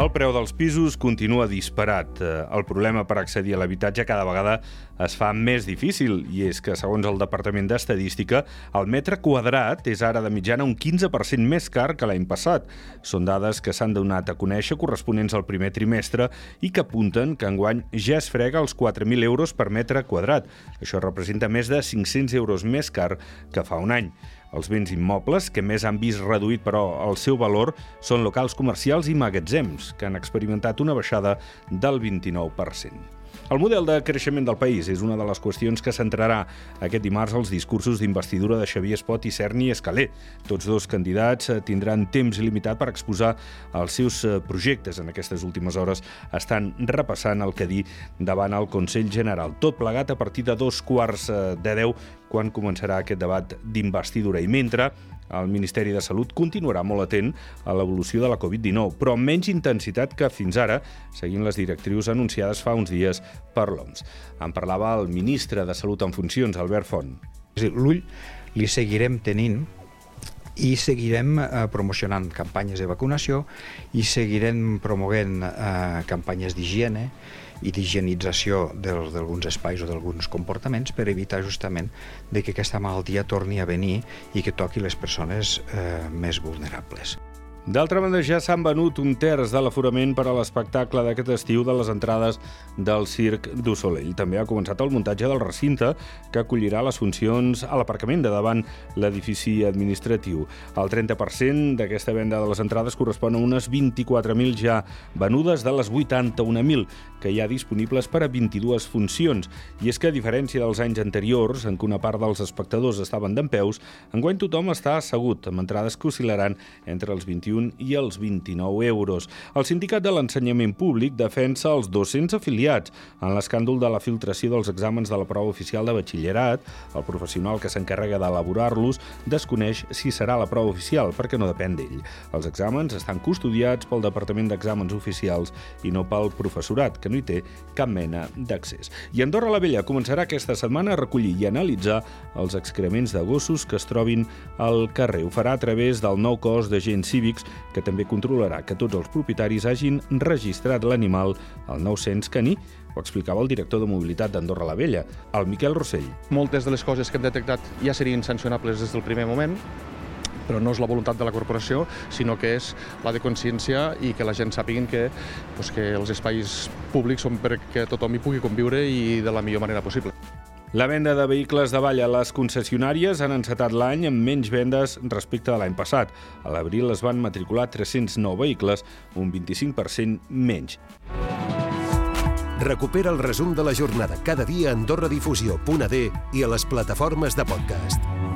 El preu dels pisos continua disparat. Eh, El problema per accedir a l'habitatge cada vegada es fa més difícil i és que, segons el Departament d'Estadística, el metre quadrat és ara de mitjana un 15% més car que l'any passat. Són dades que s'han donat a conèixer corresponents al primer trimestre i que apunten que enguany ja es frega els 4.000 euros per metre quadrat. Això representa més de 500 euros més car que fa un any. Els béns immobles que més han vist reduït, però, el seu valor són locals comercials i magatzems, que han experimentat una baixada del 29%. El model de creixement del país és una de les qüestions que centrarà aquest dimarts els discursos d'investidura de Xavier Espot i Cerny Escalé. Tots dos candidats eh, tindran temps limitat per exposar els seus eh, projectes. En aquestes últimes hores estan repassant el que dir davant el Consell General. Tot plegat a partir de dos quarts eh, de deu quan començarà aquest debat d'investidura. I mentre el Ministeri de Salut continuarà molt atent a l'evolució de la Covid-19, però amb menys intensitat que fins ara, seguint les directrius anunciades fa uns dies per l'OMS. En parlava el ministre de Salut en funcions, Albert Font. L'ull li seguirem tenint i seguirem eh, promocionant campanyes de vacunació i seguirem promovent eh, campanyes d'higiene i d'higienització d'alguns espais o d'alguns comportaments per evitar justament de que aquesta malaltia torni a venir i que toqui les persones eh, més vulnerables. D'altra banda, ja s'han venut un terç de l'aforament per a l'espectacle d'aquest estiu de les entrades del Circ du Soleil. També ha començat el muntatge del recinte que acollirà les funcions a l'aparcament de davant l'edifici administratiu. El 30% d'aquesta venda de les entrades correspon a unes 24.000 ja venudes de les 81.000 que hi ha disponibles per a 22 funcions. I és que, a diferència dels anys anteriors, en què una part dels espectadors estaven dempeus, enguany tothom està assegut, amb entrades que oscil·laran entre els 21 i els 29 euros. El Sindicat de l'Ensenyament Públic defensa els 200 afiliats en l'escàndol de la filtració dels exàmens de la prova oficial de batxillerat. El professional que s'encarrega d'elaborar-los desconeix si serà la prova oficial, perquè no depèn d'ell. Els exàmens estan custodiats pel Departament d'Exàmens Oficials i no pel professorat, que no hi té cap mena d'accés. I Andorra la Vella començarà aquesta setmana a recollir i analitzar els excrements de gossos que es trobin al carrer. Ho farà a través del nou cos d'agents cívics que també controlarà que tots els propietaris hagin registrat l'animal al nou cens caní, ho explicava el director de mobilitat d'Andorra la Vella, el Miquel Rossell. Moltes de les coses que hem detectat ja serien sancionables des del primer moment, però no és la voluntat de la corporació, sinó que és la de consciència i que la gent sàpiguin que, doncs, que els espais públics són perquè tothom hi pugui conviure i de la millor manera possible. La venda de vehicles de ball a les concessionàries han encetat l'any amb menys vendes respecte de l'any passat. A l'abril es van matricular 309 vehicles, un 25% menys. Recupera el resum de la jornada cada dia a AndorraDifusió.d i a les plataformes de podcast.